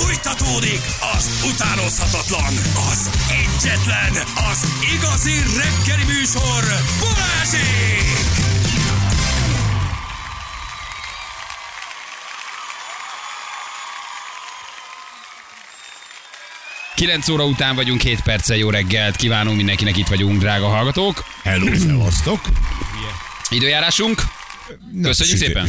Fújtatódik az utánozhatatlan, az egyetlen, az igazi reggeli műsor, Balázsék! 9 óra után vagyunk, 7 perccel jó reggelt kívánunk mindenkinek, itt vagyunk, drága hallgatók. Hello, szevasztok! Időjárásunk? Köszönjük szépen!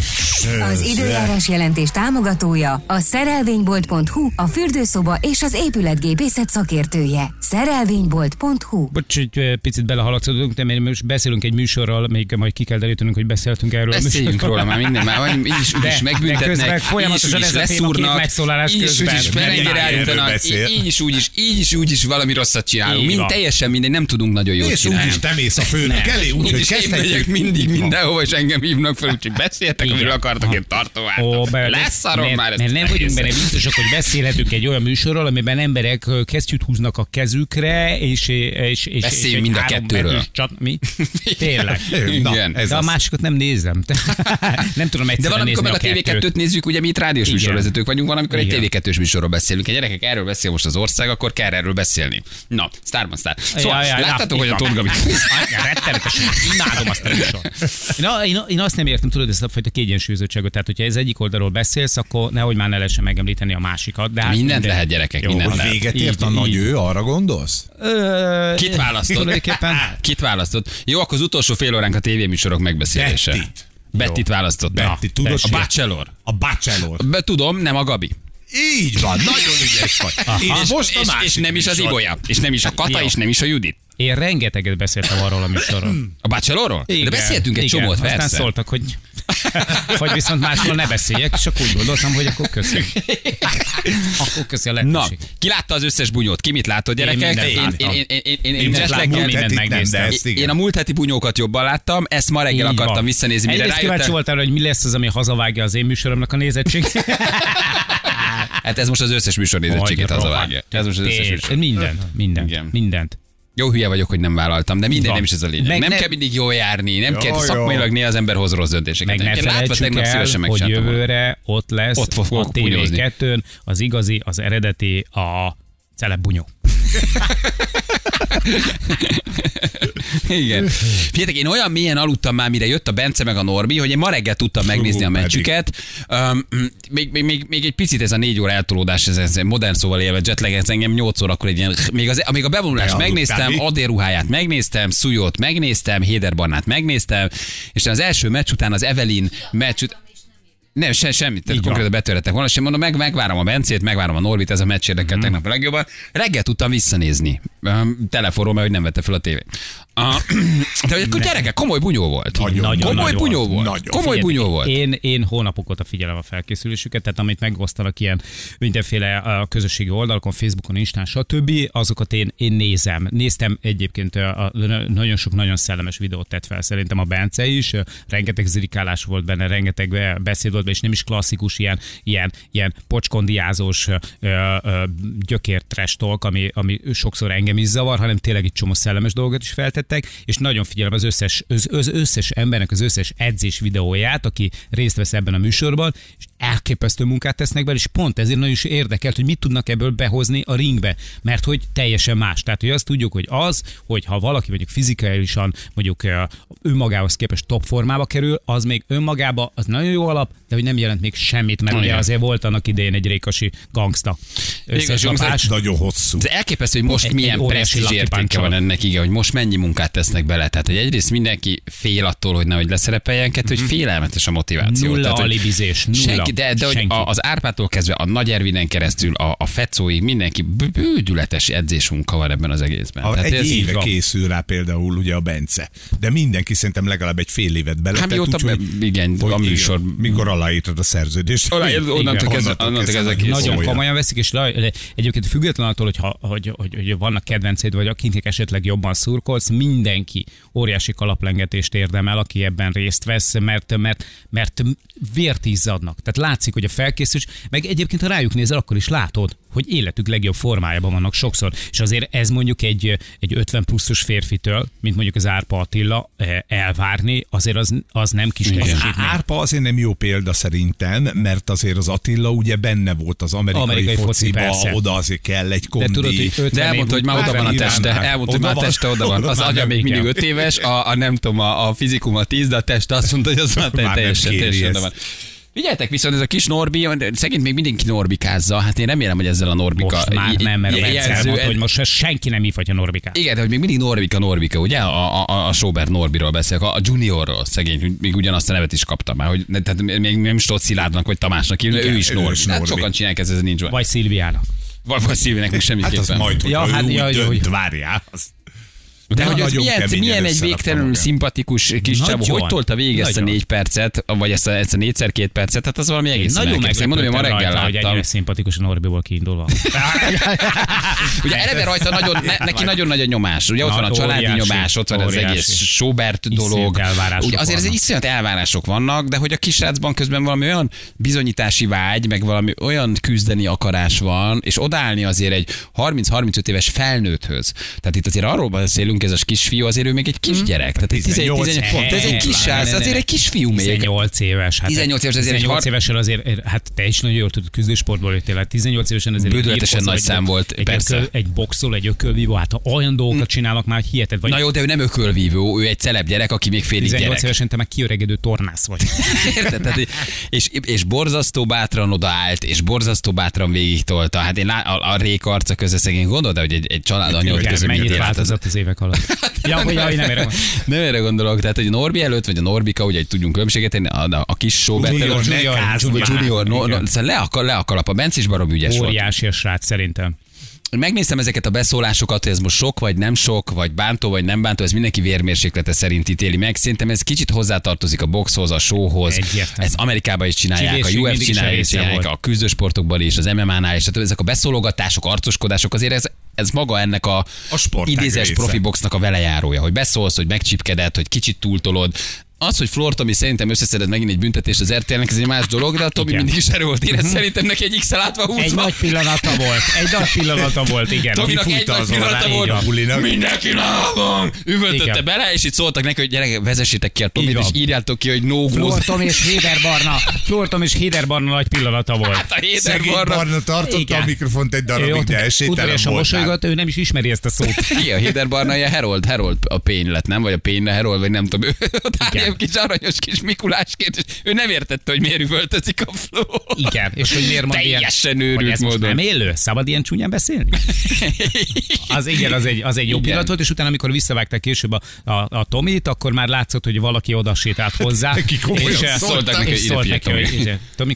Az időjárás jelentés támogatója a szerelvénybolt.hu, a fürdőszoba és az épületgépészet szakértője. Szerelvénybolt.hu Bocs, hogy picit belehaladszódunk, de mert most beszélünk egy műsorral, még majd ki kell derítenünk, hogy beszéltünk erről. a Beszéljünk róla már minden, már így is, úgy De- is megbüntetnek, is, folyamatosan úgy is ez a téma két leszúrnak, megszólalás így is, úgy közben. is ilyenről állítanak, beszél. így is, úgy is, így is, úgy is valami rosszat csinálunk. Mind, teljesen mindegy, nem tudunk nagyon jót És csinálni. úgyis te mész a főnök elé, úgyhogy kezdhetjük. mindig mindenhova, és engem hívnak fel, úgyhogy beszéltek, Igen. amiről akartok, én Ó, Leszarom mert, már ezt. Mert nem vagyunk benne biztosak, hogy beszélhetünk egy olyan műsorról, amiben emberek kesztyűt húznak a kezükre, és... és, és Beszéljünk és mind a kettőről. Csat, mi? Tényleg. Na, Igen. ez De a az. másikat nem nézem. nem tudom De egyszerűen valamikor nézni meg a a kettőt. TV2-t nézzük, ugye mi itt rádiós műsorvezetők vagyunk, van, amikor egy Igen. TV2-s műsorról beszélünk. A gyerekek erről beszél most az ország, akkor kell erről beszélni. Na, sztárban sztár. Szóval, Ja, ja, láttátok, na, hogy a. Tóth Gabi... Anya, Rettenetesen imádom azt a műsort. Én, én, én, azt nem értem, tudod, ezt a fajta kiegyensúlyozottságot. Tehát, hogyha ez egyik oldalról beszélsz, akkor nehogy már ne lehessen megemlíteni a másikat. De hát Mindent mindegy. lehet, gyerekek, Jó, mindent Hogy lehet. véget Így, ért a így. nagy ő, arra gondolsz? Ö, Kit választott? Tulajdonképpen Kit választott? Jó, akkor az utolsó fél óránk a tévéműsorok megbeszélése. Bettit. Bettit választott. Betty, tudod, A Bachelor. A Bachelor. Be, tudom, nem a Gabi. Így van, nagyon ügyes vagy. És És, most a és, és nem is az. Ibolya. És nem is a Kata, Jó. és nem is a Judit. Én rengeteget beszéltem arról a műsorról. A Bachelorról? De Igen, beszéltünk egy igen. csomót, Aztán persze. szóltak, hogy vagy viszont másról ne beszéljek, és akkor úgy gondoltam, hogy akkor köszi. Akkor köszi a Na, lehetőség. ki látta az összes bunyót? Ki mit látott, gyerekek? mindent Én, én, én, én, én, én, én, de én a múlt heti bunyókat jobban láttam, ezt ma reggel akartam van. visszanézni, Egyrészt kíváncsi voltál, hogy mi lesz az, ami hazavágja az én műsoromnak a nézettség. Hát ez most az összes műsor nézettségét Hogy hazavágja. Ez most az összes műsor. Mindent, mindent, mindent. Jó hülye vagyok, hogy nem vállaltam, de mindegy, Van. nem is ez a lényeg. Meg nem ne- kell mindig jól járni, nem Jó, kell jó. szakmailag néha az ember hoz rossz döntéseket. Meg ne felejtsük el, szívesen hogy jövőre ott lesz Ott fog- a bunyózni. TV2-n az igazi, az eredeti, a celeb bunyó. Igen. Figyeljetek, én olyan mélyen aludtam már, mire jött a Bence meg a Norbi, hogy én ma reggel tudtam megnézni a meccsüket. Um, még, még, még, még, egy picit ez a négy óra eltolódás, ez, ez modern szóval élve jetlag, ez engem 8 órakor egy ilyen, még, az, amíg a bevonulást Bealudtál, megnéztem, mi? Adér ruháját megnéztem, Szújót megnéztem, Héder Barnát megnéztem, és az első meccs után az Evelyn meccs után, nem, se, semmit, tehát konkrétan betörhetek volna, sem mondom, meg, megvárom a Bencét, megvárom a Norvit, ez a meccs érdekel Mhm. tegnap a legjobban. Reggel tudtam visszanézni. Telefonról, mert hogy nem vette fel a tévé. Uh, de akkor gyerekek, komoly bunyó volt. Nagyon, Nagyon, komoly nagyon bunyó volt. Nagyon. Komoly Figyelj, bunyó volt. Én, én hónapok óta figyelem a felkészülésüket, tehát amit megosztanak ilyen mindenféle a közösségi oldalakon, Facebookon, Instán, stb. azokat én, én nézem. Néztem egyébként a, a, nagyon sok nagyon szellemes videót tett fel szerintem a Bence is, rengeteg zirikálás volt benne, rengeteg be- beszéd volt benne, és nem is klasszikus ilyen, ilyen, ilyen pocskondiázós ö, ö, gyökér trash talk, ami, ami sokszor engem is zavar, hanem tényleg egy csomó szellemes dolgot is feltettek, és nagyon figyelem az összes, az, az összes embernek az összes edzés videóját, aki részt vesz ebben a műsorban, és elképesztő munkát tesznek bele, és pont ezért nagyon is érdekelt, hogy mit tudnak ebből behozni a ringbe, mert hogy teljesen más. Tehát, hogy azt tudjuk, hogy az, hogy ha valaki mondjuk fizikálisan mondjuk önmagához képest top formába kerül, az még önmagába az nagyon jó alap, de hogy nem jelent még semmit, mert ugye azért volt annak idején egy rékasi gangsta összeslapás. Nagyon hosszú. Ez elképesztő, hogy most Egy- milyen presztízs értéke van ennek, igen, hogy most mennyi munkát tesznek bele. Tehát, hogy egyrészt mindenki fél attól, hogy nehogy leszerepeljen, kettő, hogy félelmetes a motiváció. Nulla Tehát, hogy alibizés, nulla. Senki, de, de hogy Senki. a- az Árpától kezdve a Nagy Ervinen keresztül a, a Fecóig mindenki bő- bődületes edzésmunka van ebben az egészben. A, egy ez éve van. készül rá például ugye a Bence. De mindenki szerintem legalább egy fél évet bele. Hát mióta be- igen, a műsor- Mikor aláírtad a szerződést. Onnantól kezdve-. Nagyon komolyan. veszik, és egyébként független attól, hogy, ha, hogy, hogy, hogy vannak kedvenceid, vagy akiknek esetleg jobban szurkolsz, mindenki óriási kalaplengetést érdemel, aki ebben részt vesz, mert, mert, mert vért izzadnak. Tehát látszik, hogy a felkészülés, meg egyébként ha rájuk nézel, akkor is látod, hogy életük legjobb formájában vannak sokszor. És azért ez mondjuk egy, egy 50 pluszos férfitől, mint mondjuk az Árpa Attila eh, elvárni, azért az, az nem kis Az teljesítmény. Árpa azért nem jó példa szerintem, mert azért az Attila ugye benne volt az amerikai, Amerikai foci, fociba, persze. oda azért kell egy De kondi. tudod, hogy 50 De elmondta, hogy már oda van a teste. Elmondta, hogy már a teste oda van. Az agya még mindig kell. 5 éves, a, a nem tudom, a, a fizikum a 10, de a teste azt mondta, hogy az már teljesen, teljesen oda van. Figyeljetek, viszont ez a kis Norbi, szegény még mindenki Norbikázza. Hát én remélem, hogy ezzel a Norbika Most már nem, mert jelző- elmondta, hogy most senki nem hívhatja Norbikát. Igen, de hogy még mindig Norvika, Norvika, ugye? A, a, a Sobert Norbiról beszélek, a, a Juniorról szegény, még ugyanazt a nevet is kapta már, hogy tehát még nem is tudod Szilárdnak vagy Tamásnak hívni, ő is Norbi. Hát sokan csinálják ezt, ez nincs. Vagy Szilviának. Vagy, vagy Szilvinek még Hát az semmiképpen. majd, hogy Ja, hát, ja, úgy ja, dönt, várjál. Az... De hogy az milyen, milyen egy végtelenül szimpatikus kis csávó, hogy tolta végig ezt a négy percet, vagy ezt a, ezt a négyszer két percet, hát az valami egészen Nagyon elképesztő. Mondom, hogy ma meglepődtem reggel rajta, hogy láttam. ennyire szimpatikus a Norbiból kiindulva. Ugye eleve rajta nagyon, ne, neki nagyon nagy a nyomás. Ugye ott Na, van a családi nyomás, ott van az egész Sobert dolog. Ugye azért ez iszonyat elvárások vannak, de hogy a kisrácban közben valami olyan bizonyítási vágy, meg valami olyan küzdeni akarás van, és odállni azért egy 30-35 éves felnőtthöz. Tehát itt azért arról beszélünk, ez a kisfiú, azért ő még egy kisgyerek. Tehát egy 18 18, pont, ez egy kis ne, azért egy kisfiú még. 18 éves. Hát 18 éves, ezért egy 18 har- évesen azért, hát te is nagyon jól tudod, küzdősportból jöttél, hát 18 évesen azért egy Bődületesen nagy szám volt, egy persze. Ököl, egy boxol, egy ökölvívó, hát ha olyan dolgokat csinálnak már, hogy hiheted vagy. Na jó, de ő nem ökölvívó, ő egy celeb gyerek, aki még félig 18 gyerek. évesen te meg kiöregedő tornász vagy. Érted? Tehát, és, és borzasztó bátran odaállt, és borzasztó bátran végig tolta. Hát én a, a rék arca köze szegény gondolod, hogy egy, egy család anya, közben mennyit változott az évek alatt. ja, hogy jaj, nem érem. Nem erre gondolok, tehát hogy a Norbi előtt, vagy a Norbika, ugye hogy tudjunk különbséget tenni, a, a, a kis Sobert Junior, ne Junior, no, no, szóval le a, le a kalap, a Bence is barom ügyes volt. Óriási a srác szerintem. Megnéztem ezeket a beszólásokat, hogy ez most sok vagy nem sok, vagy bántó vagy nem bántó, ez mindenki vérmérséklete szerint ítéli meg. Szerintem ez kicsit hozzátartozik a boxhoz, a showhoz. Egyértelmű. Ezt Amerikában is csinálják, Csilléség a UFC a csinálják, csinálják volt. a küzdősportokban is, az MMA-nál is, tehát ezek a beszólogatások, arcoskodások, azért ez, ez maga ennek a, A idézes része. profi boxnak a velejárója, hogy beszólsz, hogy megcsipkeded, hogy kicsit túltolod. Az, hogy Flor Tomi szerintem összeszedett megint egy büntetést az RTL-nek, ez egy más dolog, de a Tomi Igen. mindig is erő volt érez, szerintem neki egy x átva húzva. Egy nagy pillanata volt. Egy nagy pillanata volt, igen. Tominak egy nagy az pillanata volt. bulinak. Mindenki lábon! Üvöltötte Igen. bele, és itt szóltak neki, hogy gyerek, vezessétek ki a Tomit, Így és írjátok ki, hogy no goes. Flortom és Héder Barna. Flortom és Héder Barna nagy pillanata volt. Hát a Héder Szegény Barna. Barna tartotta Igen. a mikrofont egy darabig, ott de esélytelen udvariasan voltál. mosolygott, ő nem is ismeri ezt a szót. Igen, a Héder Barna ilyen Herold, Herold a pény lett, nem? Vagy a pény Herold, vagy nem tudom. Igen. ilyen kis aranyos kis Mikulásként, és ő nem értette, hogy miért üvöltözik a Flo. Igen, és hogy miért mond ilyen... Teljesen őrült módon. nem élő? Szabad ilyen csúnyán beszélni? Az igen, az egy, az egy jó Igen. pillanat volt, és utána, amikor visszavágták később a, a, a Tomit, akkor már látszott, hogy valaki oda sétált hozzá. Neki komolyan és, eh, szóltak neki, és szólt neki, hogy Tomi.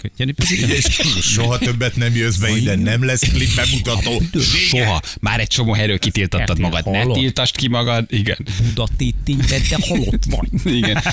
És soha többet nem jössz be ide, nem lesz klip bemutató. Soha. Már egy csomó helyről kitiltattad magad. Ne tiltasd ki magad. Igen. Budatítényben, de halott vagy. Igen.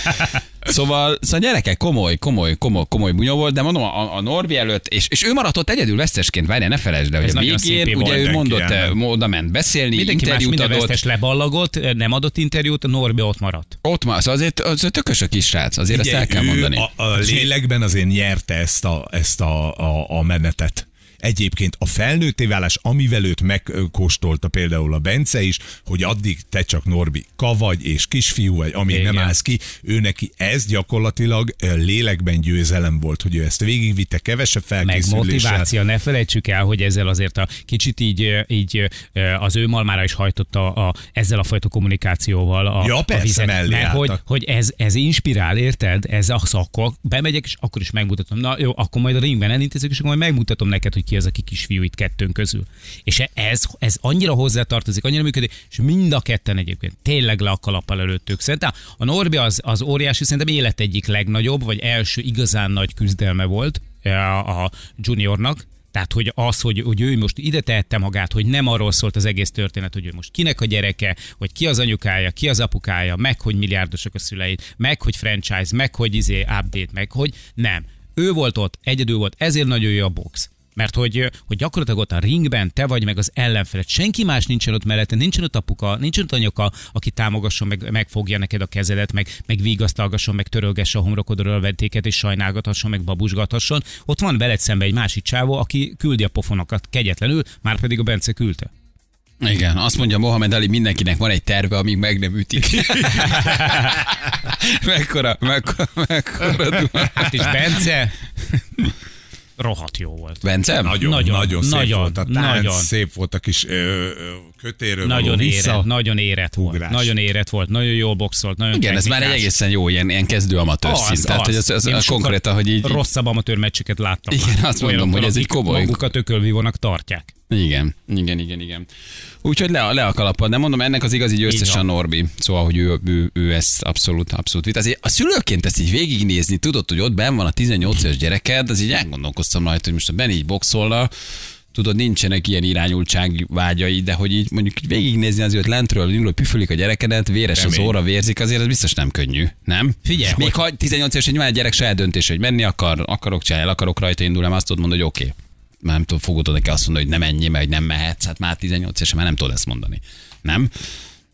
Szóval, szóval gyerekek, komoly, komoly, komoly, komoly bunyó volt, de mondom, a, a Norbi előtt, és, és ő maradt ott egyedül vesztesként, várjál, ne felejtsd el, hogy Ez a nagyon végén, szép ugye ő mondott, eh, oda ment beszélni, Mindenki más interjút minden adott, vesztes leballagott, nem adott interjút, a Norbi ott maradt. ott már, szóval azért az tökös a kis srác, azért ezt Ugye el kell mondani. A, a lélekben azért nyerte ezt a, ezt a, a, a menetet. Egyébként a felnőtté válás, amivel őt megkóstolta például a Bence is, hogy addig te csak Norbi ka vagy és kisfiú vagy, amíg Igen. nem állsz ki, ő neki ez gyakorlatilag lélekben győzelem volt, hogy ő ezt végigvitte kevesebb meg felkészüléssel. motiváció. Ne felejtsük el, hogy ezzel azért a kicsit így, így az ő malmára is hajtotta a, ezzel a fajta kommunikációval a, Ja, a persze, vizet. mellé Mert hogy, hogy ez, ez inspirál, érted? Ez az, akkor bemegyek, és akkor is megmutatom. Na jó, akkor majd a ringben elintézek, és akkor majd megmutatom neked, hogy ki az, aki kisfiú itt kettőnk közül. És ez, ez annyira hozzátartozik, annyira működik, és mind a ketten egyébként tényleg le a kalappal előttük. Szerintem a Norbi az, az óriási, szerintem élet egyik legnagyobb, vagy első igazán nagy küzdelme volt a, a juniornak, tehát, hogy az, hogy, hogy ő most ide tehette magát, hogy nem arról szólt az egész történet, hogy ő most kinek a gyereke, hogy ki az anyukája, ki az apukája, meg hogy milliárdosok a szüleid, meg hogy franchise, meg hogy izé update, meg hogy nem. Ő volt ott, egyedül volt, ezért nagyon jó a box. Mert hogy, hogy gyakorlatilag ott a ringben te vagy meg az ellenfeled. Senki más nincsen ott mellette, nincsen ott apuka, nincsen ott anyuka, aki támogasson, meg, megfogja neked a kezedet, meg, meg vigasztalgasson, meg törölgesse a homlokodról a ventéket, és sajnálgathasson, meg babusgathasson. Ott van veled szembe egy másik csávó, aki küldi a pofonokat kegyetlenül, már pedig a Bence küldte. Igen, azt mondja Mohamed Ali, mindenkinek van egy terve, amíg meg nem ütik. mekkora, mekkora, mekkora. Hát és Bence rohadt jó volt. Bence? Nagyon, Nagyon, nagyon, nagyon szép nagyon, volt a tánc, nagyon. szép volt a kis ö, ö, kötéről Nagyon való vissza. érett, nagyon érett volt. ugrás. Nagyon érett volt, nagyon jól boxolt, nagyon Igen, ez már egy technikás. egészen jó ilyen, ilyen kezdő amatőr szint. Tehát, hogy Én ez sokkal konkrétan, hogy így... Rosszabb amatőr meccseket láttam. Igen, már. azt mondom, Olyanokkal, hogy ez egy akik komoly- Magukat ökölvívónak tartják. Igen, igen, igen, igen. Úgyhogy le, le a kalappal, de mondom, ennek az igazi győztes a. Norbi. Szóval, hogy ő, ő, ő ezt abszolút, abszolút vitt. Azért a szülőként ezt így végignézni, tudod, hogy ott benn van a 18 éves gyereked, az így elgondolkoztam rajta, hogy most a Ben így boxolna, tudod, nincsenek ilyen irányultság vágyai, de hogy így mondjuk így végignézni azért lentről, indul, püfölik a gyerekedet, véres az Kemény. óra, vérzik, azért ez biztos nem könnyű, nem? Figyelj, Még hogy- ha 18 éves, nyilván a gyerek saját döntés, hogy menni akar, akarok csinálni, el akarok rajta indulni, azt tudod mondani, hogy oké. Okay. Már nem tudom, fogod neki azt mondani, hogy nem ennyi, hogy nem mehetsz, hát már 18 évesen már nem tudod ezt mondani. Nem?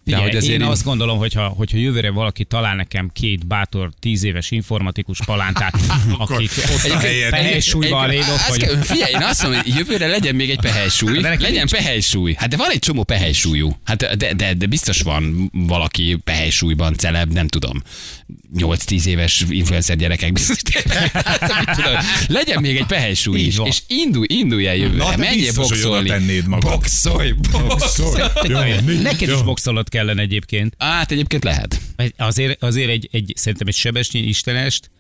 Figyelj, hogy én így- azt gondolom, hogyha, hogyha jövőre valaki talál nekem két bátor, tíz éves informatikus palántát, akik lédok, azt vagy Figyelj, én azt mondom, hogy jövőre legyen még egy pehely-súly. Legyen pehely-súly. Hát de van egy csomó pehely-súlyú. Hát de, de, de, biztos van valaki pehely-súlyban celeb, nem tudom. 8-10 éves influencer gyerekek biztos. Hát, legyen még egy pehely-súly is. van. És indulj, indulj el jövőre. Na, te Menjél boxolni. Boxolj, boxolj. neked is boxolod kellene egyébként. Hát egyébként lehet. Azért, azért egy, egy, szerintem egy sebesnyi istenest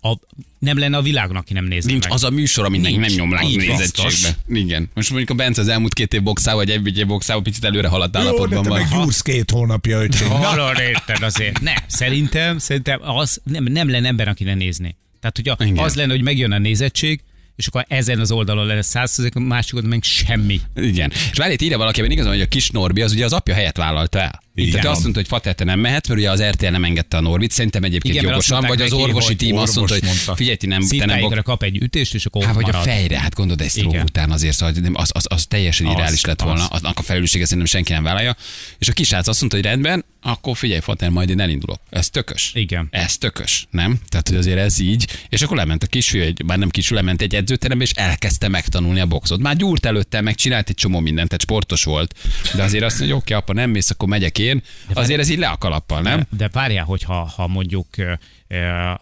a, nem lenne a világon, aki nem nézne Nincs meg. az a műsor, amit nem Így van. nézettségbe. Igen. Most mondjuk a Bence az elmúlt két év boxával, vagy egy év boxával picit előre haladt Jó, de állapotban te van. meg gyúrsz két hónapja, öcsém. Hallod, érted azért. Nem, szerintem, szerintem az nem, nem lenne ember, aki ne nézné. Tehát, hogyha Igen. az lenne, hogy megjön a nézettség, és akkor ezen az oldalon lenne százszerzék, a másik oldalon meg semmi. Igen. És várj, itt írja valaki, hogy igazán, hogy a kis Norbi az ugye az apja helyett vállalta el. Igen. Tehát azt mondta, hogy Fater, te nem mehetsz, mert ugye az RTL nem engedte a Norvit. Szerintem egyébként Igen, mert jogosan, vagy az neki, orvosi hogy tím azt mondta, hogy figyelj, ti nem, te nem bok... kap egy ütést, és akkor Hát, vagy a marad. fejre, hát gondolod, egy stroke után azért, szóval nem, az, az, az teljesen irreális lett volna, az. annak a felelőssége szerintem senki nem vállalja. És a kisrác azt mondta, hogy rendben, akkor figyelj, Fater, majd én elindulok. Ez tökös. Igen. Ez tökös, nem? Tehát, hogy azért ez így. És akkor lement a kisfiú, egy, már nem kisfiú, lement egy edzőterembe, és elkezdte megtanulni a boxot. Már gyúrt előtte, meg csinált egy csomó mindent, tehát sportos volt. De azért azt mondja, hogy oké, apa, nem mész, akkor megyek én. Azért ez így le a kalappal, nem? De várjál, hogyha ha mondjuk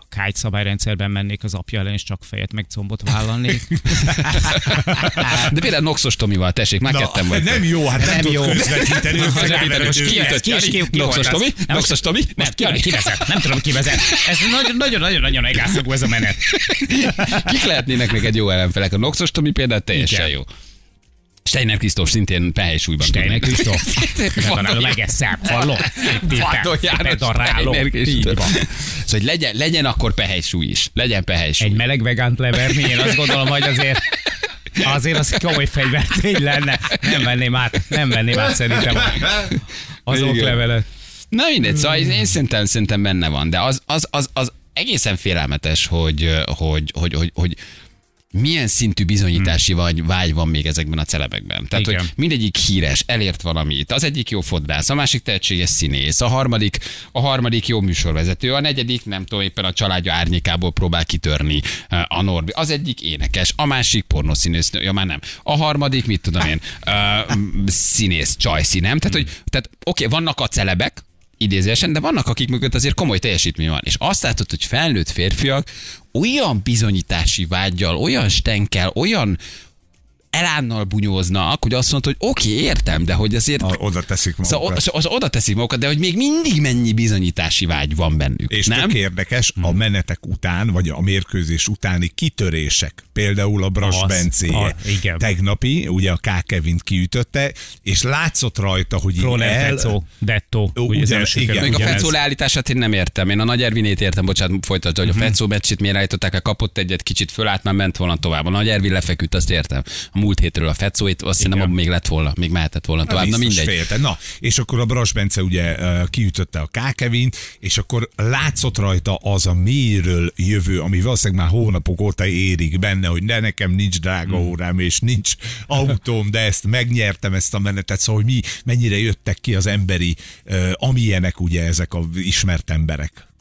kájt szabályrendszerben mennék az apja ellen, és csak fejet meg combot vállalnék. De például Noxos Tomival, tessék, már ketten vagy. nem jó, hát nem, Nem jó. közvetíteni. Noxos? Tomi? Nem, Noxos Tomi? Most ki, Jani. ki vezet? Nem tudom, ki vezet. Ez nagyon-nagyon-nagyon egászagú ez a menet. Kik lehetnének neked jó ellenfelek? A Noxos Tomi például teljesen jó. Steiner Krisztóf szintén pehely-súlyban. Steiner. Kristóf. Bedarálom, megeszem, hallod? Vadon János. Steiner Kristóf. Szóval, hogy legyen, legyen akkor pehely-súly is. Legyen pehely-súly. Egy meleg vegánt leverni, én azt gondolom, hogy azért Azért az komoly fegyvertény lenne. Nem venném át, nem venném át szerintem az oklevelet. Na mindegy, szóval én szerintem, szerintem benne van, de az, az, az, az egészen félelmetes, hogy, hogy, hogy, hogy, hogy milyen szintű bizonyítási vagy vágy van még ezekben a celebekben. Tehát, Igen. hogy mindegyik híres, elért valamit. Az egyik jó fotbász, a másik tehetséges színész, a harmadik, a harmadik jó műsorvezető, a negyedik, nem tudom, éppen a családja árnyékából próbál kitörni eh, a Norbi. Az egyik énekes, a másik pornoszínész, ja már nem. A harmadik, mit tudom én, uh, színész, csajszí, nem? Tehát, hogy, tehát oké, vannak a celebek, idézésen, de vannak, akik mögött azért komoly teljesítmény van. És azt látod, hogy felnőtt férfiak olyan bizonyítási vágyjal, olyan stenkel, olyan elánnal bunyóznak, hogy azt mondod, hogy oké, értem, de hogy azért... A- Oda teszik Szóval magukat. az, az oda teszik magukat, de hogy még mindig mennyi bizonyítási vágy van bennük. És nem? tök érdekes, a menetek után, vagy a mérkőzés utáni kitörések, például a Bras Az, Bencéje a- igen. tegnapi, ugye a K. Kevint kiütötte, és látszott rajta, hogy Fronen el... Fecó, Detto. Ugye igen. Még a. Fecó leállítását én nem értem. Én a Nagy Ervinét értem, bocsánat, folytatja, Mhm. hogy a Fecó meccsét miért állították kapott egyet, kicsit fölállt, már ment volna tovább. A Nagy Ervin lefeküdt, azt értem. A múlt hétről a Fecóit, azt hiszem abban még lett volna, még mehetett volna tovább. Na mindegy. Félte. Na, és akkor a Bras Bence ugye kiütötte a Kákevint, és akkor látszott rajta az a mélyről jövő, ami valószínűleg már hónapok óta érik benne, hogy de nekem nincs drága Hmm. órám, és nincs autóm, de ezt megnyertem ezt a menetet, szóval hogy mi mennyire jöttek ki az emberi, amilyenek ugye ezek a ismert emberek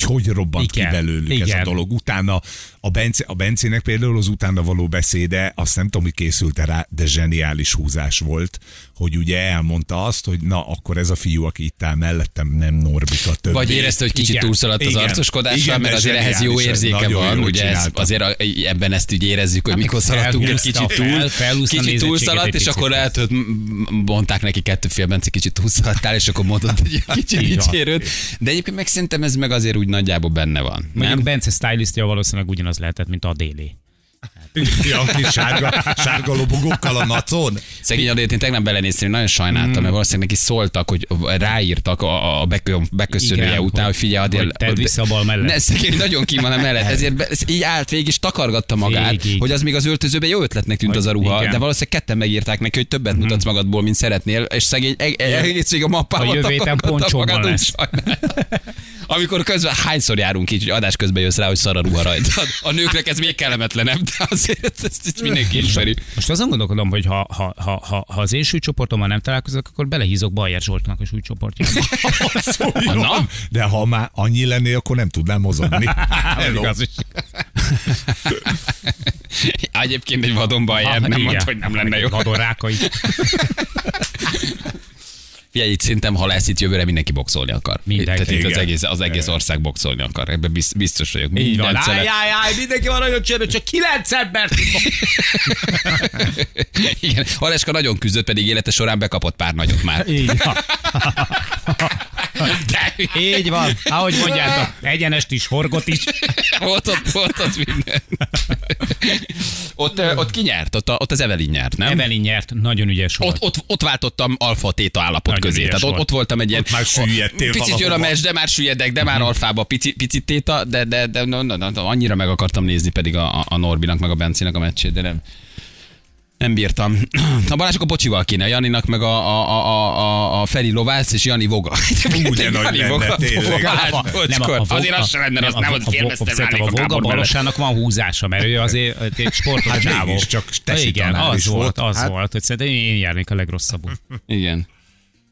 hogy hogy robbant Igen, ki belőlük ez a igen. dolog. Utána a, Bence, a Bencének például az utána való beszéde, azt nem tudom, hogy készült rá, de zseniális húzás volt, hogy ugye elmondta azt, hogy na, akkor ez a fiú, aki itt áll mellettem, nem Norbika többé. Vagy érezte, hogy kicsit Igen. túlszaladt az Igen. arcoskodással, Igen, mert azért ehhez jó érzéke van, jól ugye ez, azért a, ebben ezt úgy érezzük, hogy mikor szaladtunk egy kicsit túl, fel- kicsit túlszaladt, és akkor lehet, hogy mondták neki kettőfél, Bence kicsit túlszaladtál, és akkor mondod, hogy egy kicsit Így van. dicsérőd. De egyébként meg szerintem ez meg azért úgy nagyjából benne van. Mondjuk Nem? Bence stylistja valószínűleg ugyanaz lehetett, mint a déli. Ja, kis sárga, sárga lobogókkal a nacon. Szegény adét, én tegnap belenéztem, nagyon sajnáltam, mert valószínűleg neki szóltak, hogy ráírtak a, a bekö, beköszönője Igen, után, hogy- figyelj, Adél, tedd vissza a bal mellett. Ne, szegény nagyon ki van a mellett, ezért be, így állt végig, és takargatta magát, Végig. hogy az még az öltözőben jó ötletnek tűnt Hogy az a ruha, igen. de valószínűleg ketten megírták neki, hogy többet mutatsz magadból, mint szeretnél, és szegény eg- eg- egész végig a mappával A jövő takargatta magát, lesz. Amikor közben hányszor járunk így, hogy adás közben jössz rá, hogy szar a ruha rajtad. A nőknek ez még kellemetlenebb, de azért ezt, ezt mindenki ismeri. Most azon gondolkodom, hogy ha, ha, ha, ha, ha az én súlycsoportommal nem találkozok, akkor belehízok Bajer Zsoltnak a súlycsoportjába. Na? De ha már annyi lennél, akkor nem tudnám mozogni. Igaz is. Egyébként egy vadon baj, nem igen. mondta, hogy nem lenne jó. Vadon rákai. Figyelj, itt szerintem, ha lesz itt jövőre, mindenki boxolni akar. Mindenki. Tehát itt az Igen. egész, az egész ország boxolni akar. Ebben biz- biztos vagyok. Így van. Áj, áj, áj, mindenki van nagyon csörő, csak kilenc ember. Igen, Haleska nagyon küzdött, pedig élete során bekapott pár nagyot már. Van. De Így van. Ahogy mondjátok, egyenest is, horgot is. volt ott, volt ott minden. ott, ott ki nyert? Ott, ott az Evelyn nyert, nem? Evelyn nyert, nagyon ügyes volt. Ott, ott, ott váltottam alfa-téta állapot Nagyon közé. Tehát ott, volt. ott voltam egy ilyen... Ott már süllyedtél Picit jön a valahova. mes, de már süllyedek, de már alfába pici, picit téta, de, de, de no, no, no, no, annyira meg akartam nézni pedig a, a- a Norbinak meg a Bencinek a meccsét, de nem. Nem bírtam. A Balázs akkor bocsival kéne, a Janinak meg a, a, a, a, a, a Feri Lovász és Jani Voga. Nagy Jani lenne, Voga. Balázs, Nem, a- a- Azért az sem lenne, nem, azt nem, a- az a- kérdeztem a- rá, A Voga. Balosának van húzása, mert ő azért egy sportos Hát csávó. mégiscsak tesi Igen, az volt. az Hát- volt, hogy szerintem én járnék a legrosszabbul. Igen.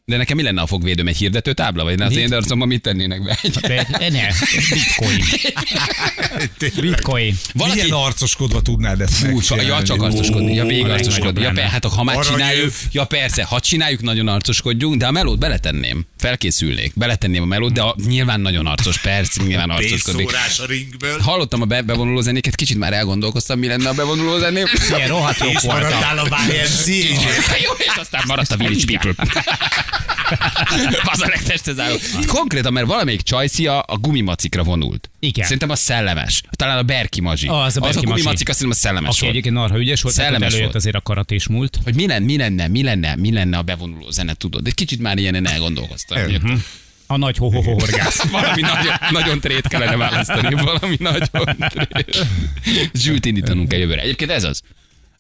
De nekem mi lenne a fogvédőm? Egy hirdető tábla? Vagy ne az én arcomban mit tennének be? Egy... De, ne, bitcoin. Bitcoin. Valaki- Milyen arcoskodva tudnád ezt Fú, megcsinálni? ja, csak arcoskodni, ja, végig a arcoskodni. Ja, pe, lenne. hát ha már csináljuk, ja persze, ha csináljuk, nagyon arcoskodjunk, de a melót beletenném. Felkészülnék. Beletenném a melót, de a, nyilván nagyon arcos, persze, nyilván. Pénzszórás a ringből. Hallottam a be, bevonuló zenéket, kicsit már elgondolkoztam, mi lenne a bevonuló zeném. Ilyen rohadt És voltak. maradtál a YMC. Jó, és aztán maradt a Village People. az a legtestezáró. Konkrétan, mert valamelyik csajci a, a gumimacikra vonult. Igen. Szerintem az szellemes. Talán a Berki Mazsi. Az a az a Berki Mazsi. gumimacik, azt szerintem a szellemes Aki volt. egyébként narha ügyes volt, Szellemes előjött volt. azért a karatés múlt. hogy mi lenne, mi lenne, mi lenne, mi lenne a bevonuló zene, tudod? Egy kicsit már ilyenen elgondolkoztam. Mhm. A nagy ho horgász. Valami nagyon, nagyon trét kellene választani, valami nagyon trét. Zsült indítanunk kell jövőre. Egyébként ez az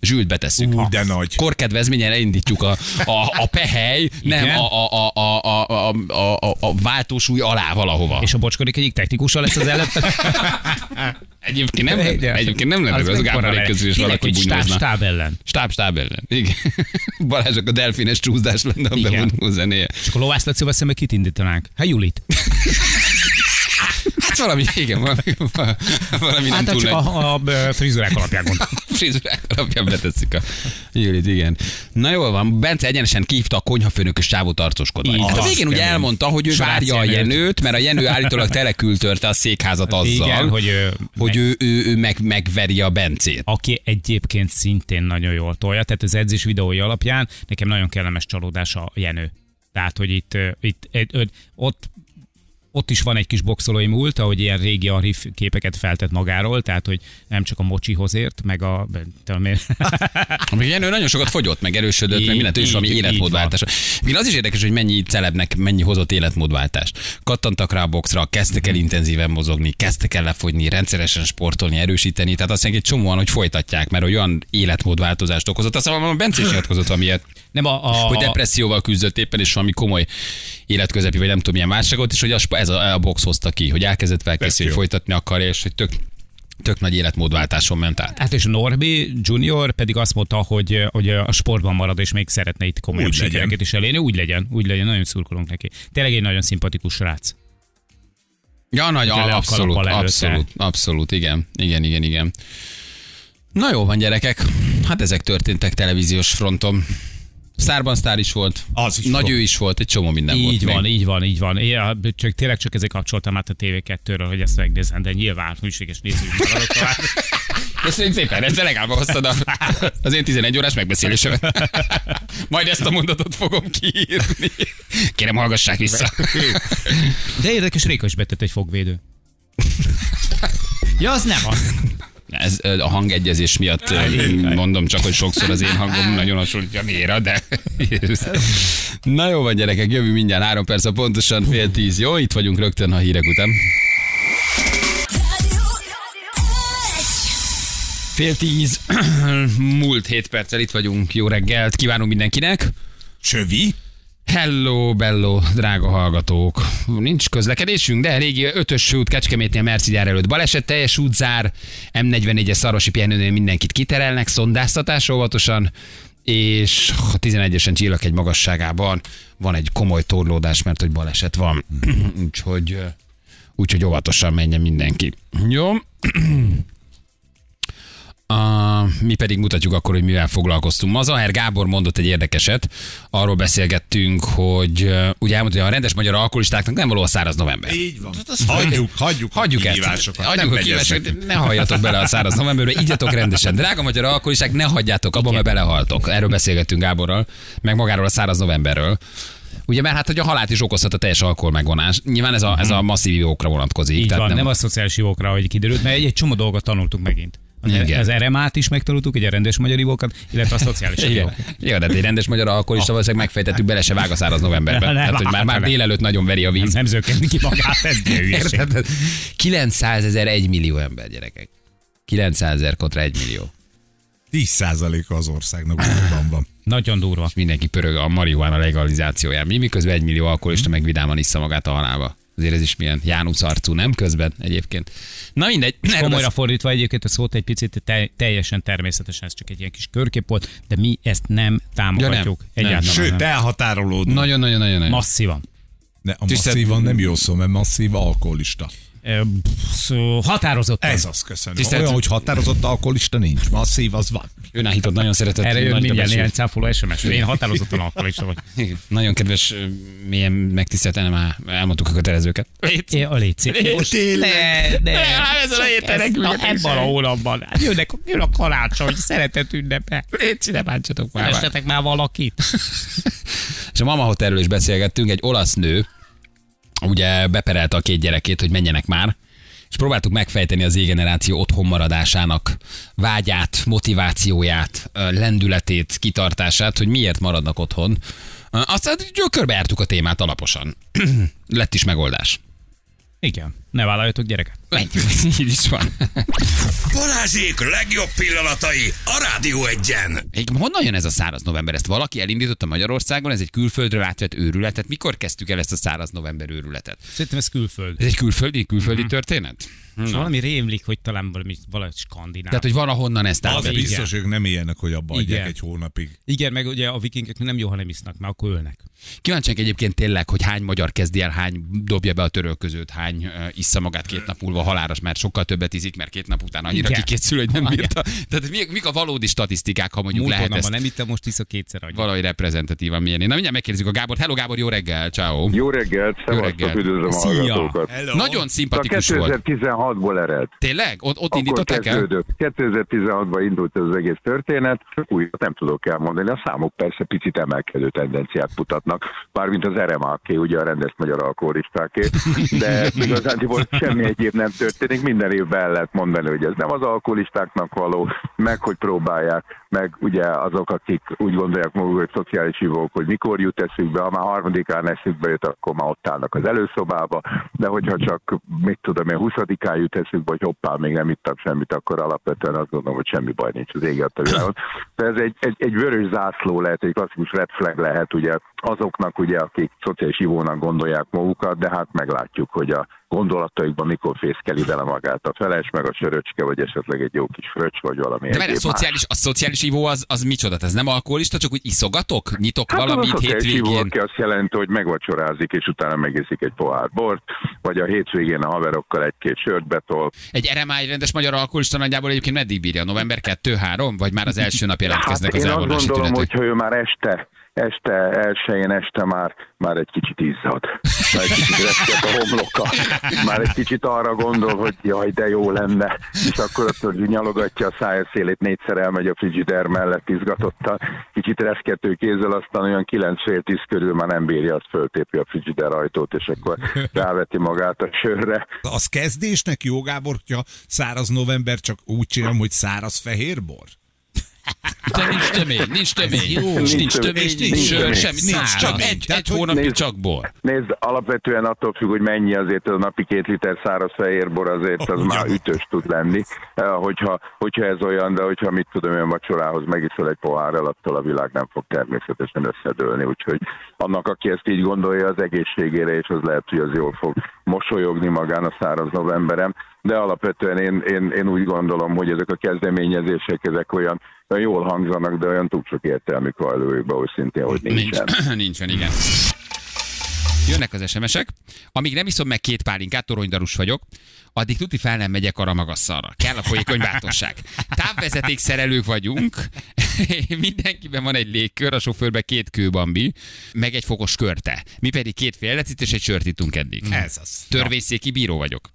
zsült betesszük. Ú, de nagy. Korkedvezményen indítjuk a, a, a pehely, nem a, a, a, a, a, a, a, a váltósúly alá valahova. És a bocskorik egyik technikusa lesz az ellenfel. Egyébként nem, lenne, egyébként nem lenne, az, az Gáborék közül is valaki bunyózna. Stáb, stáb ellen. Stáb, stáb ellen. Igen. Balázsok a delfines csúszdás lenne a bevonó zenéje. És akkor Lovász Lacival szemben kit indítanánk? Hát Julit. Hát valami, igen, valami, valami hát nem túl hát a, a, a frizurák alapján gondolom frizurák alapján beteszik a Julit, igen. Na jól van, Bence egyenesen kívta a konyhafőnökös csávót arcoskodni. Így Hát a végén kemény. elmondta, hogy ő várja a Jenőt. Mert a Jenő állítólag telekültörte a székházat azzal, Igen, hogy, ö, hogy ő, ő, ő meg, megveri a Bencét. aki egyébként szintén nagyon jól tolja, tehát az edzés videói alapján nekem nagyon kellemes csalódás a Jenő. Tehát, hogy itt, itt ö, ott ott is van egy kis boxolói múlt, ahogy ilyen régi arif képeket feltett magáról, tehát hogy nem csak a mocsihoz ért, meg a... Tudom én. Ilyen ő nagyon sokat fogyott, meg erősödött, Így- meg mindent, ő is valami életmódváltás. Még az is érdekes, hogy mennyi celebnek mennyi hozott életmódváltást. Kattantak rá a boxra, kezdtek el intenzíven mozogni, kezdtek el lefogyni, rendszeresen sportolni, erősíteni. Tehát azt egy csomóan, hogy folytatják, mert olyan életmódváltozást okozott. Azt mondom, a Bence is nyilatkozott Nem a, a, hogy depresszióval küzdött éppen, és valami komoly életközepi, vagy nem tudom milyen válságot, és hogy a sp- ez a, a box hozta ki, hogy elkezdett felkészülni, hogy folytatni akarja, és hogy tök, tök nagy életmódváltáson ment át. Hát és a Norbi Junior pedig azt mondta, hogy, hogy a sportban marad, és még szeretne itt legyen. sikereket is elérni. Úgy legyen, úgy legyen, nagyon szurkolunk neki. Tényleg egy nagyon szimpatikus srác. Ja, nagy, a abszolút, abszolút, abszolút, igen, igen, igen, igen. Na jó van, gyerekek. Hát ezek történtek televíziós fronton. Szárban sztár is volt. Az is Nagy volt. ő is volt, egy csomó minden volt. Így még. van, így van, így van. Én, csak, tényleg csak ezért kapcsoltam át a TV2-ről, hogy ezt megnézem, de nyilván hűséges nézők maradok tovább. Köszönjük szépen, ezzel legalább hoztad a, az én 11 órás megbeszélésemet. Majd ezt a mondatot fogom kiírni. Kérem, hallgassák vissza. De érdekes, Réka is betett egy fogvédő. Ja, az nem az. Ez a hangegyezés miatt mondom csak, hogy sokszor az én hangom nagyon hasonlít a Méra, de... Na jó van, gyerekek, jövő mindjárt három perc, a pontosan fél tíz. Jó, itt vagyunk rögtön a hírek után. Fél tíz, múlt hét perccel itt vagyunk. Jó reggelt, kívánunk mindenkinek. Sövi? Hello, bello, drága hallgatók. Nincs közlekedésünk, de régi ötös út Kecskemétnél Merci gyár előtt baleset, teljes útzár, M44-es Szarosi pihenőnél mindenkit kiterelnek, szondáztatás óvatosan, és a 11-esen csillak egy magasságában van egy komoly torlódás, mert hogy baleset van. úgyhogy, ö, úgyhogy óvatosan menjen mindenki. Jó? A, mi pedig mutatjuk akkor, hogy mivel foglalkoztunk. Ma Zaher Gábor mondott egy érdekeset, arról beszélgettünk, hogy ö, ugye elmondta, hogy a rendes magyar alkoholistáknak nem való a száraz november. Így van. Hagyjuk, hagyjuk, Hagyjuk a ezt. Hagyjuk Nem a kívásokat. Ne halljatok bele a száraz novemberbe, igyatok rendesen. Drága magyar alkoholisták, ne hagyjátok abba, mert belehaltok. Erről beszélgettünk Gáborral, meg magáról a száraz novemberről. Ugye, mert hát, hogy a halált is okozhat a teljes alkohol megvonás. Nyilván ez a, ez a masszív ivókra vonatkozik. Így tehát van, nem, a szociális ivókra, hogy kiderült, mert egy, egy csomó dolgot tanultunk megint. Az, Igen. az RMA-t is megtanultuk, ugye a rendes magyar ivókat, illetve a szociális Igen. ivókat. Jó, de egy rendes magyar alkoholista valószínűleg megfejtettük, bele se vág a száraz novemberben. Ne, Tehát, hogy már, már délelőtt nagyon veri a Nem, víz. nem zökkenni ki magát, ez egy hülyeség. Érted? 900 ezer, 1 millió ember, gyerekek. 900 ezer kontra 1 millió. 10%-a az országnak újban van. Nagyon durva. Mindenki pörög a marihuána legalizációján. Mi miközben 1 millió alkoholista meg vidáman issza magát a halálba. Azért ez is milyen Jánusz arcú, nem közben egyébként. Na mindegy. És komolyra besz- fordítva egyébként a szót egy picit te, teljesen természetesen, ez csak egy ilyen kis körkép volt, de mi ezt nem támogatjuk. Ja, nem. Egyáltalán Sőt, nem. elhatárolódunk. Nagyon-nagyon-nagyon. Masszívan. Ne, a Tisztelt- masszívan nem jó szó, mert masszív alkoholista. Határozottan. Ez az, köszönöm. Tisztelt- Olyan, hogy határozott alkoholista nincs. Masszív, az van. Önállított nagyon szeretett. Erre jön mindjárt kedves- néhány cáfoló SMS. Én határozottan alkoholista vagy. Igen. Nagyon kedves, ö, mélyen megtisztelten már elmondtuk a kötelezőket. É, a szíves. Most ne, ne. ez a Na, ebben a hónapban. Hát Jönnek, jön a karácsony, szeretet ünnepe. Légy ne bántsatok már. Kerestetek már valakit. És a Mama Hotelről is beszélgettünk, egy olasz nő, ugye beperelte a két gyerekét, hogy menjenek már, és próbáltuk megfejteni az Z-generáció otthon maradásának vágyát, motivációját, lendületét, kitartását, hogy miért maradnak otthon. Aztán körbejártuk a témát alaposan. Lett is megoldás. Igen, ne vállaljatok gyereket. Ennyi. Így is van. Balázsék legjobb pillanatai a Rádió egyen. Egy, honnan jön ez a száraz november? Ezt valaki elindította Magyarországon? Ez egy külföldről átvett őrületet? Mikor kezdtük el ezt a száraz november őrületet? Szerintem ez külföld. Ez egy külföldi, külföldi történet? És valami rémlik, hogy talán valami, valahogy skandináv. Tehát, hogy van ahonnan ezt Az átvenni. biztos, ők nem ilyenek, hogy abba adják Igen. egy hónapig. Igen, meg ugye a vikingek nem jó, ha nem isznak, mert akkor ölnek. Kíváncsiak egyébként tényleg, hogy hány magyar kezdi el, hány dobja be a törölközőt, hány uh, issza magát két nap múlva valahol halálos, mert sokkal többet iszik, mert két nap után annyira Igen. kikészül, hogy nem bírta. Tehát mik, mik a valódi statisztikák, ha mondjuk Múlt lehet ezt nem ittem, most iszok kétszer annyi. valahogy reprezentatívan mérni. Na mindjárt megkérdezzük a Gábor. Hello Gábor, jó reggel, ciao. Jó reggelt, szevasztok, üdvözlöm a Szia. hallgatókat. Hello. Nagyon A szimpatikus volt. 2016-ból ered. Tényleg? Ott, ott Akkor indították el? kezdődött. 2016-ban indult ez az egész történet, újat nem tudok elmondani, a számok persze picit emelkedő tendenciát mutatnak, bármint az RMAK, ugye a rendes magyar alkoholistáké, de igazándiból semmi egyéb nem történik, minden évben el lehet mondani, hogy ez nem az alkoholistáknak való, meg hogy próbálják, meg ugye azok, akik úgy gondolják maguk, hogy szociális hívók, hogy mikor jut eszükbe, ha már harmadikán eszükbe jut, akkor már ott állnak az előszobába, de hogyha csak, mit tudom én, huszadikán jut eszükbe, hogy hoppá, még nem ittak semmit, akkor alapvetően azt gondolom, hogy semmi baj nincs az éget a világon. De ez egy, egy, egy vörös zászló lehet, egy klasszikus red flag lehet ugye azoknak, ugye, akik szociális hívónak gondolják magukat, de hát meglátjuk, hogy a gondolataikban mikor fészkeli bele magát a feles, meg a söröcske, vagy esetleg egy jó kis fröccs, vagy valami De várj, a szociális, a szociális ivó az, az micsoda? Ez nem alkoholista, csak úgy iszogatok? Nyitok Hát valamit az hétvégén? aki azt jelenti, hogy megvacsorázik, és utána megiszik egy pohár bort, vagy a hétvégén a haverokkal egy-két sört betol. Egy RMI rendes magyar alkoholista nagyjából egyébként meddig bírja? November 2-3? Vagy már az első nap jelentkeznek hát az én azt gondolom, hogy ha ő már este, este elsőjén este már, már egy kicsit izzad. Már egy kicsit reszket a homloka. Már egy kicsit arra gondol, hogy jaj, de jó lenne. És akkor ott nyalogatja a szája szélét, négyszer elmegy a frigider mellett izgatottan. Kicsit reszkető kézzel, aztán olyan 9 fél 10 körül már nem bírja, azt föltépi a frigider ajtót, és akkor ráveti magát a sörre. Az kezdésnek jó, Gábor, száraz november, csak úgy csinálom, hogy száraz fehérbor? De nincs tömény, nincs tömény, Jó. nincs, nincs tömény, nincs nincs sör, semmi, Nincs csak egy, egy nézd- csak bor. Nézd, alapvetően attól függ, hogy mennyi azért a napi két liter száraz fehérbor, azért az már ütős tud lenni, Eh, hogyha, hogyha ez olyan, de hogyha mit tudom, olyan vacsorához megiszol egy pohárral, attól a világ nem fog természetesen összedőlni, úgyhogy annak, aki ezt így gondolja az egészségére, és az lehet, hogy az jól fog mosolyogni magán a száraz novemberem, de alapvetően én, én, én úgy gondolom, hogy ezek a kezdeményezések, ezek olyan, olyan jól hangzanak, de olyan túl sok értelmük van előjükbe, hogy szintén, hogy nincsen. Nincs, nincsen, igen. Jönnek az SMS-ek. Amíg nem iszom meg két pálinkát, toronydarus vagyok, addig tuti fel nem megyek a ramagasszalra. Kell a folyékony bátorság. Távvezeték szerelők vagyunk, mindenkiben van egy légkör, a sofőrben két kőbambi, meg egy fokos körte. Mi pedig két féllecit és egy sört ittunk eddig. Ez az. Törvényszéki bíró vagyok.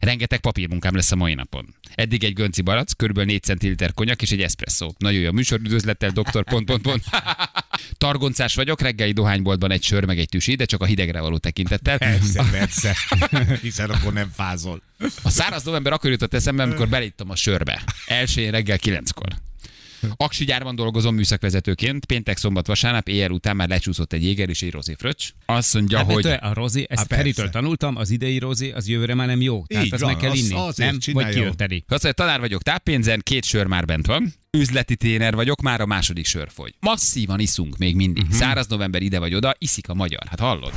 Rengeteg papírmunkám lesz a mai napon. Eddig egy gönci barac, kb. 4 centiliter konyak és egy espresszó. Nagyon jó a műsor, üdvözlettel, doktor... Pont, pont, pont. Targoncás vagyok, reggeli dohányboltban egy sör, meg egy tüsi, de csak a hidegre való tekintettel. Persze, persze. Hiszen akkor nem fázol. A száraz november akkor jutott eszembe, amikor belittem a sörbe. Elsőjén reggel kilenckor. Aksi gyárban dolgozom műszakvezetőként, péntek, szombat, vasárnap, éjjel után már lecsúszott egy jéger és egy rozé fröccs. Azt mondja, Hát, hogy... A Rozi, ezt Feritől tanultam, az idei Rozi, az jövőre már nem jó. Tehát Így azt van, meg kell az- inni, azért nem? Vagy kiönteni. Azt mondja, tanár vagyok táppénzen, két sör már bent van. Üzleti téner vagyok, már a második sör fogy. Masszívan iszunk még mindig. Uh-huh. Száraz november ide vagy oda, iszik a magyar. Hát hallod?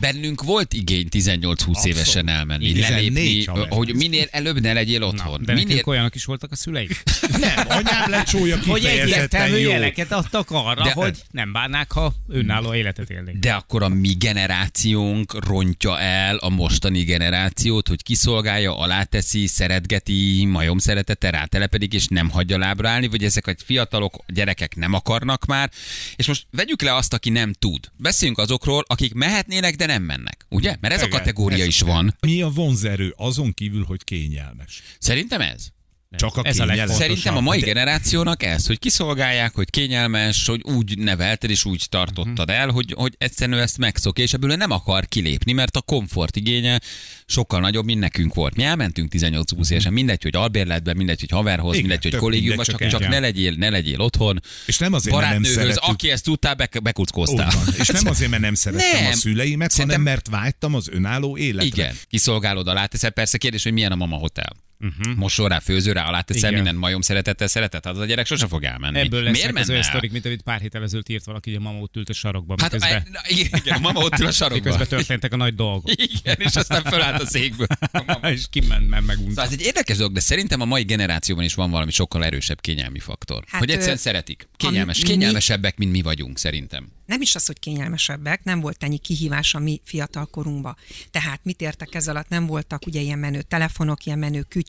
Bennünk volt igény 18-20 évesen elmenni, 14, lelépni, ha ment. hogy minél előbb ne legyél otthon. De minél... olyanok is voltak a szüleink. Nem, anyám lecsója Hogy egyértelmű jeleket adtak arra, De- hogy nem bánnák, ha önálló életet élnék. De akkor a mi generációnk rontja el a mostani generációt, hogy kiszolgálja, aláteszi, szeretgeti, majom szeretete, rátelepedik, és nem hagyja lábra állni, vagy ezek a fiatalok, gyerekek nem akarnak már. És most vegyük le azt, aki nem tud. Beszéljünk azokról, akik mehetnének, de nem mennek. Ugye? Mert ez a Igen, kategória ez- is van. Mi a vonzerő azon kívül, hogy kényelmes? Szerintem ez. Csak a Ez a legfontosabb. Szerintem a mai generációnak ez, hogy kiszolgálják, hogy kényelmes, hogy úgy nevelted és úgy tartottad el, hogy, hogy egyszerűen ő ezt megszokja, és ebből nem akar kilépni, mert a komfort igénye sokkal nagyobb, mint nekünk volt. Mi elmentünk 18-20 évesen, mindegy, hogy albérletben, mindegy, hogy haverhoz, Igen, mindegy, hogy kollégiumban, csak, csak ne legyél, ne legyél otthon. És nem azért, mert nem szerettük. aki ezt tudtál, be, bekuckóztál. És nem azért, mert nem szerettem Nem. a szüleimet, Szerintem- hanem mert vágytam az önálló életre. Igen, kiszolgálod alá, teszel persze kérdés, hogy milyen a mama hotel. Uh-huh. Mosol rá, főző rá, alá teszel Igen. minden majom szeretettel szeretet, az a gyerek sose fog elmenni. Ebből Miért lesznek az olyan sztorik, mint amit pár héttel ezelőtt írt valaki, hogy a mama ott ült a sarokba, Hát miközben, na, igen, a mama ott ül a sarokban. miközben történtek a nagy dolgok. Igen, és aztán fölállt a székből. A mama. és kiment, mert megunta. Szóval ez egy érdekes dolog, de szerintem a mai generációban is van valami sokkal erősebb kényelmi faktor. Hát, hogy egyszerűen ö, szeretik. Kényelmes, kényelmesebbek, mint mi vagyunk, szerintem. nem is az, hogy kényelmesebbek, nem volt ennyi kihívás a mi fiatalkorunkba. Tehát mit értek ez alatt? Nem voltak ugye ilyen menő telefonok, ilyen menő kütyük,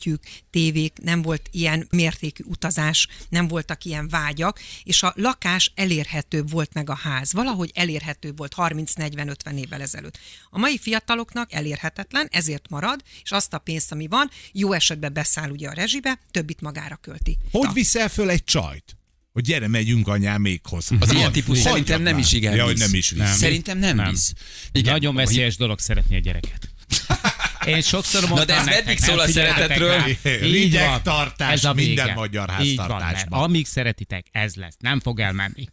tévék, nem volt ilyen mértékű utazás, nem voltak ilyen vágyak, és a lakás elérhetőbb volt meg a ház. Valahogy elérhetőbb volt 30-40-50 évvel ezelőtt. A mai fiataloknak elérhetetlen, ezért marad, és azt a pénzt, ami van, jó esetben beszáll ugye a rezsibe, többit magára költi. Hogy Na. viszel föl egy csajt? Hogy gyere, megyünk anyámékhoz. Az ilyen Hagy- típus szerintem nem is igen Ja, hogy nem is visz. Nem. Szerintem nem, Nem. visz. Igen, Nagyon veszélyes dolog szeretni a gyereket. Én sokszor mondtam de ez nektek, meddig szól a szeretetről? van. Ez a minden vége. magyar van, mert háztartásban. amíg szeretitek, ez lesz. Nem fog elmenni.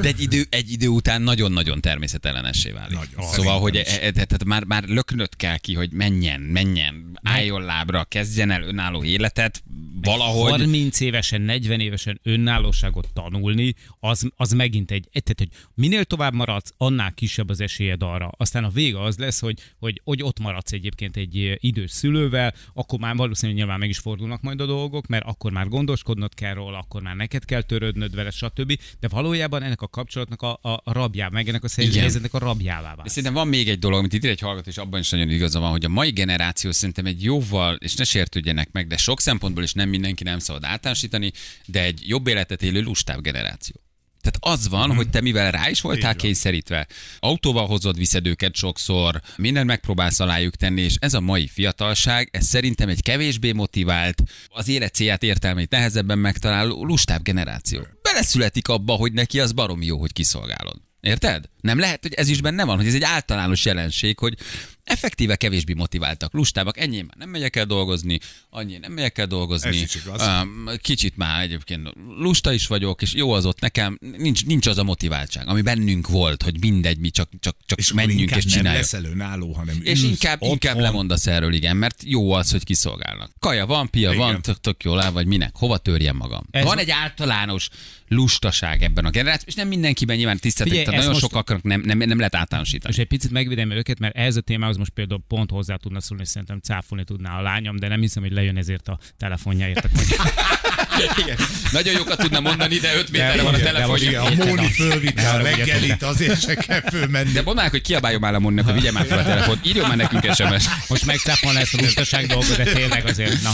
De egy idő, egy idő után nagyon-nagyon természetellenessé válik. Nagyon. Szóval, hogy e, e, tehát már, már löknöd kell ki, hogy menjen, menjen, álljon lábra, kezdjen el önálló életet, valahogy. 30 évesen, 40 évesen önállóságot tanulni, az, az megint egy, tehát, hogy minél tovább maradsz, annál kisebb az esélyed arra. Aztán a vége az lesz, hogy, hogy, hogy ott maradsz egyébként egy eh, idős szülővel, akkor már valószínűleg nyilván meg is fordulnak majd a dolgok, mert akkor már gondoskodnod kell róla, akkor már neked kell törődnöd vele, stb. De valójában ennek a kapcsolatnak a, a, a rabjá, meg ennek a helyzetnek a rabjává válsz. szerintem van még egy dolog, amit itt egy hallgató, és abban is nagyon igaza van, hogy a mai generáció szerintem egy jóval, és ne sértődjenek meg, de sok szempontból is nem mindenki nem szabad általánosítani, de egy jobb életet élő lustább generáció. Tehát az van, hogy te mivel rá is voltál kényszerítve, autóval hozod, viszed őket sokszor, mindent megpróbálsz alájuk tenni, és ez a mai fiatalság, ez szerintem egy kevésbé motivált, az élet célját, értelmét nehezebben megtaláló lustább generáció. Beleszületik abba, hogy neki az baromi jó, hogy kiszolgálod. Érted? Nem lehet, hogy ez is benne van, hogy ez egy általános jelenség, hogy effektíve kevésbé motiváltak, lustábbak, ennyi már nem megyek el dolgozni, annyi nem megyek el dolgozni. Um, kicsit már egyébként lusta is vagyok, és jó az ott nekem, nincs, nincs az a motiváltság, ami bennünk volt, hogy mindegy, mi csak, csak, csak És menjünk és nem csináljuk. leszel önálló, hanem És ülsz inkább, otthon. inkább lemondasz erről, igen, mert jó az, hogy kiszolgálnak. Kaja van, pia Igen. van, tök, tök jól áll, vagy minek, hova törjem magam. Ez- van egy általános lustaság ebben a generációban, és nem mindenkiben nyilván tiszteltek, nagyon most- sokaknak nem, nem, nem lehet általánosítani. És egy picit megvédem őket, mert ez a témához most például pont hozzá tudna szólni, és szerintem cáfolni tudná a lányom, de nem hiszem, hogy lejön ezért a telefonjáért. Igen. Nagyon jókat tudna mondani, de 5 méterre van a telefonja. Igen, a Móni fölvitte a reggelit, azért se kell fölmenni. De mondd már, hogy kiabáljon már a Móninak, hogy vigye már fel a telefont. Írjon már nekünk SMS. Most megcáfolna ezt a lustaság dolgot, de tényleg azért, na.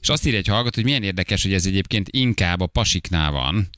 És azt írja egy hallgató, hogy milyen érdekes, hogy ez egyébként inkább a pasiknál van.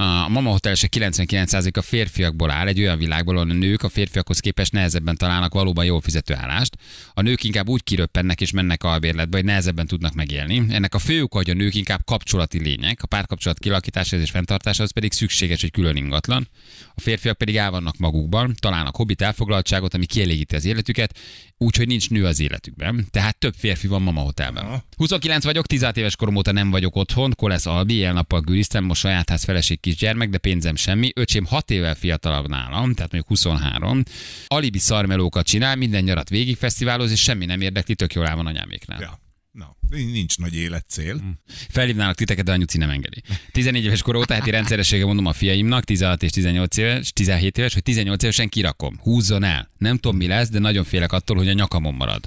A Mama Hotel se 99% a férfiakból áll, egy olyan világból, ahol a nők a férfiakhoz képest nehezebben találnak valóban jól fizető állást. A nők inkább úgy kiröppennek és mennek albérletbe, hogy nehezebben tudnak megélni. Ennek a fő oka, hogy a nők inkább kapcsolati lények, a párkapcsolat kilakításához és fenntartásához pedig szükséges egy külön ingatlan. A férfiak pedig el vannak magukban, találnak hobbit, elfoglaltságot, ami kielégíti az életüket, úgyhogy nincs nő az életükben. Tehát több férfi van Mama Hotelben. Aha. 29 vagyok, 16 éves korom óta nem vagyok otthon, Kolesz Albi, éjjel-nappal güriztem, most saját ház feleség kisgyermek, de pénzem semmi. Öcsém 6 évvel fiatalabb nálam, tehát mondjuk 23. Alibi szarmelókat csinál, minden nyarat végig fesztiváloz, és semmi nem érdekli, tök jól áll van anyáméknál. Ja. Na, nincs nagy életcél. Felhívnálak titeket, de anyuci nem engedi. 14 éves kor óta heti rendszeressége mondom a fiaimnak, 16 és 18 éves, 17 éves, hogy 18 évesen kirakom. Húzzon el. Nem tudom mi lesz, de nagyon félek attól, hogy a nyakamon marad.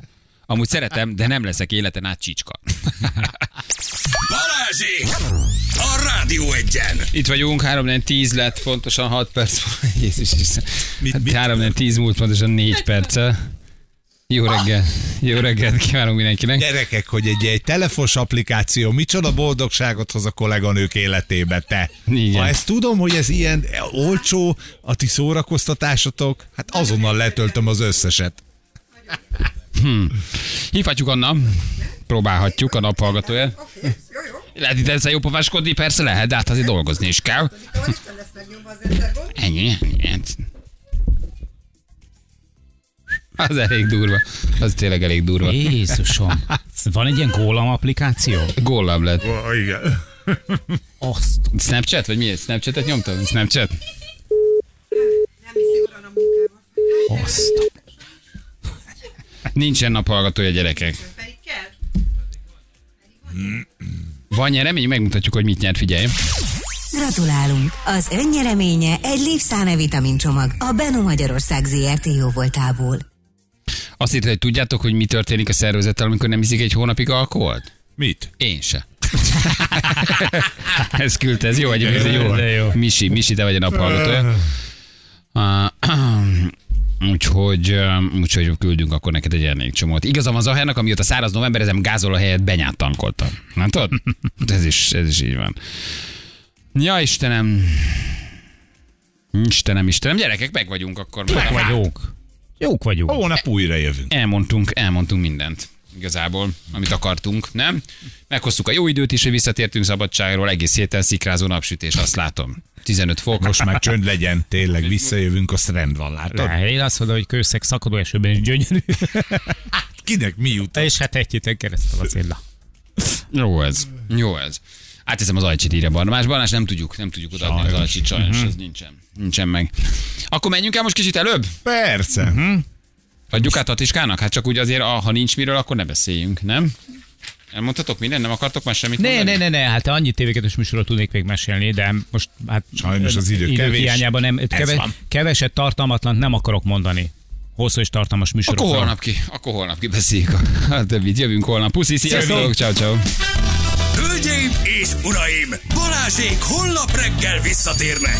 Amúgy szeretem, de nem leszek életen át csicska. Balázsék! A Rádió Egyen! Itt vagyunk, 3 10 lett, pontosan 6 perc. Jézus Isten. Hát mit- 3 10 múlt pontosan 4 perce. Jó reggel. Jó reggelt kívánunk mindenkinek. Gyerekek, hogy egy, egy telefos applikáció micsoda boldogságot hoz a kolléganők életébe, te. Igen. Ha ezt tudom, hogy ez ilyen olcsó, a ti szórakoztatásotok, hát azonnal letöltöm az összeset. Hívhatjuk Anna. Próbálhatjuk a naphallgatója. Lehet itt ezzel jópofáskodni? Persze lehet, de hát azért dolgozni is kell. Ennyi, ennyi. Az elég durva. Az tényleg elég durva. Jézusom. Van egy ilyen gólam applikáció? Góllab lett. Igen. Azt. Snapchat? Vagy mi? Snapchatet nyomtad? Snapchat? Azt. Nincsen naphallgatója gyerekek. Van nyeremény, megmutatjuk, hogy mit nyert, figyelj. Gratulálunk! Az önnyereménye egy Lipszáne vitamincsomag a Beno Magyarország ZRT jóvoltából. Azt írta, hogy tudjátok, hogy mi történik a szervezettel, amikor nem iszik egy hónapig alkoholt? Mit? Én se. ez küldte, ez jó egyébként, ez jó. Jó. Misi, Misi, te vagy a naphallgatója. Úgyhogy, úgyhogy küldünk akkor neked egy elnékcsomót. Igazam az Zahernak, amióta száraz november, ezem gázoló helyett benyát tankoltam. Nem tudod? Ez is, ez is így van. Ja, Istenem. Istenem, Istenem. Gyerekek, meg vagyunk akkor. Jók vagyunk. Jók vagyunk. Hónap újra jövünk. Elmondtunk, elmondtunk mindent. Igazából, amit akartunk, nem? Meghoztuk a jó időt is, hogy visszatértünk szabadságról, egész héten szikrázó napsütés, azt látom. 15 fok. Most már csönd legyen, tényleg visszajövünk, azt rend van, látod? Le, Én azt mondom, hogy kőszeg szakadó esőben is gyönyörű. Kinek mi jut? És hát egy héten keresztül azért. Na. Jó ez. Jó ez. Áteszem az ajcsit írja Barnabás. Barnás nem tudjuk, nem tudjuk odaadni az ajcsit, sajnos, ez nincsen. Nincsen meg. Akkor menjünk el most kicsit előbb? Persze. Adjuk át Tatiskának? Hát csak úgy azért, ah, ha nincs miről, akkor ne beszéljünk, nem? Elmondhatok mindent? Nem akartok már semmit Ne, mondani? ne, ne, ne, hát annyi tévéketes műsorról tudnék még mesélni, de most hát Sajnos az idő kevés. hiányában nem, Ez keve, van. keveset tartalmatlan nem akarok mondani. Hosszú és tartalmas műsorokról. Akkor holnap ki, akkor holnap ki beszéljük a, a többit. Jövünk holnap. Puszi, sziasztok, ciao, ciao. Hölgyeim és uraim, Balázsék holnap reggel visszatérnek.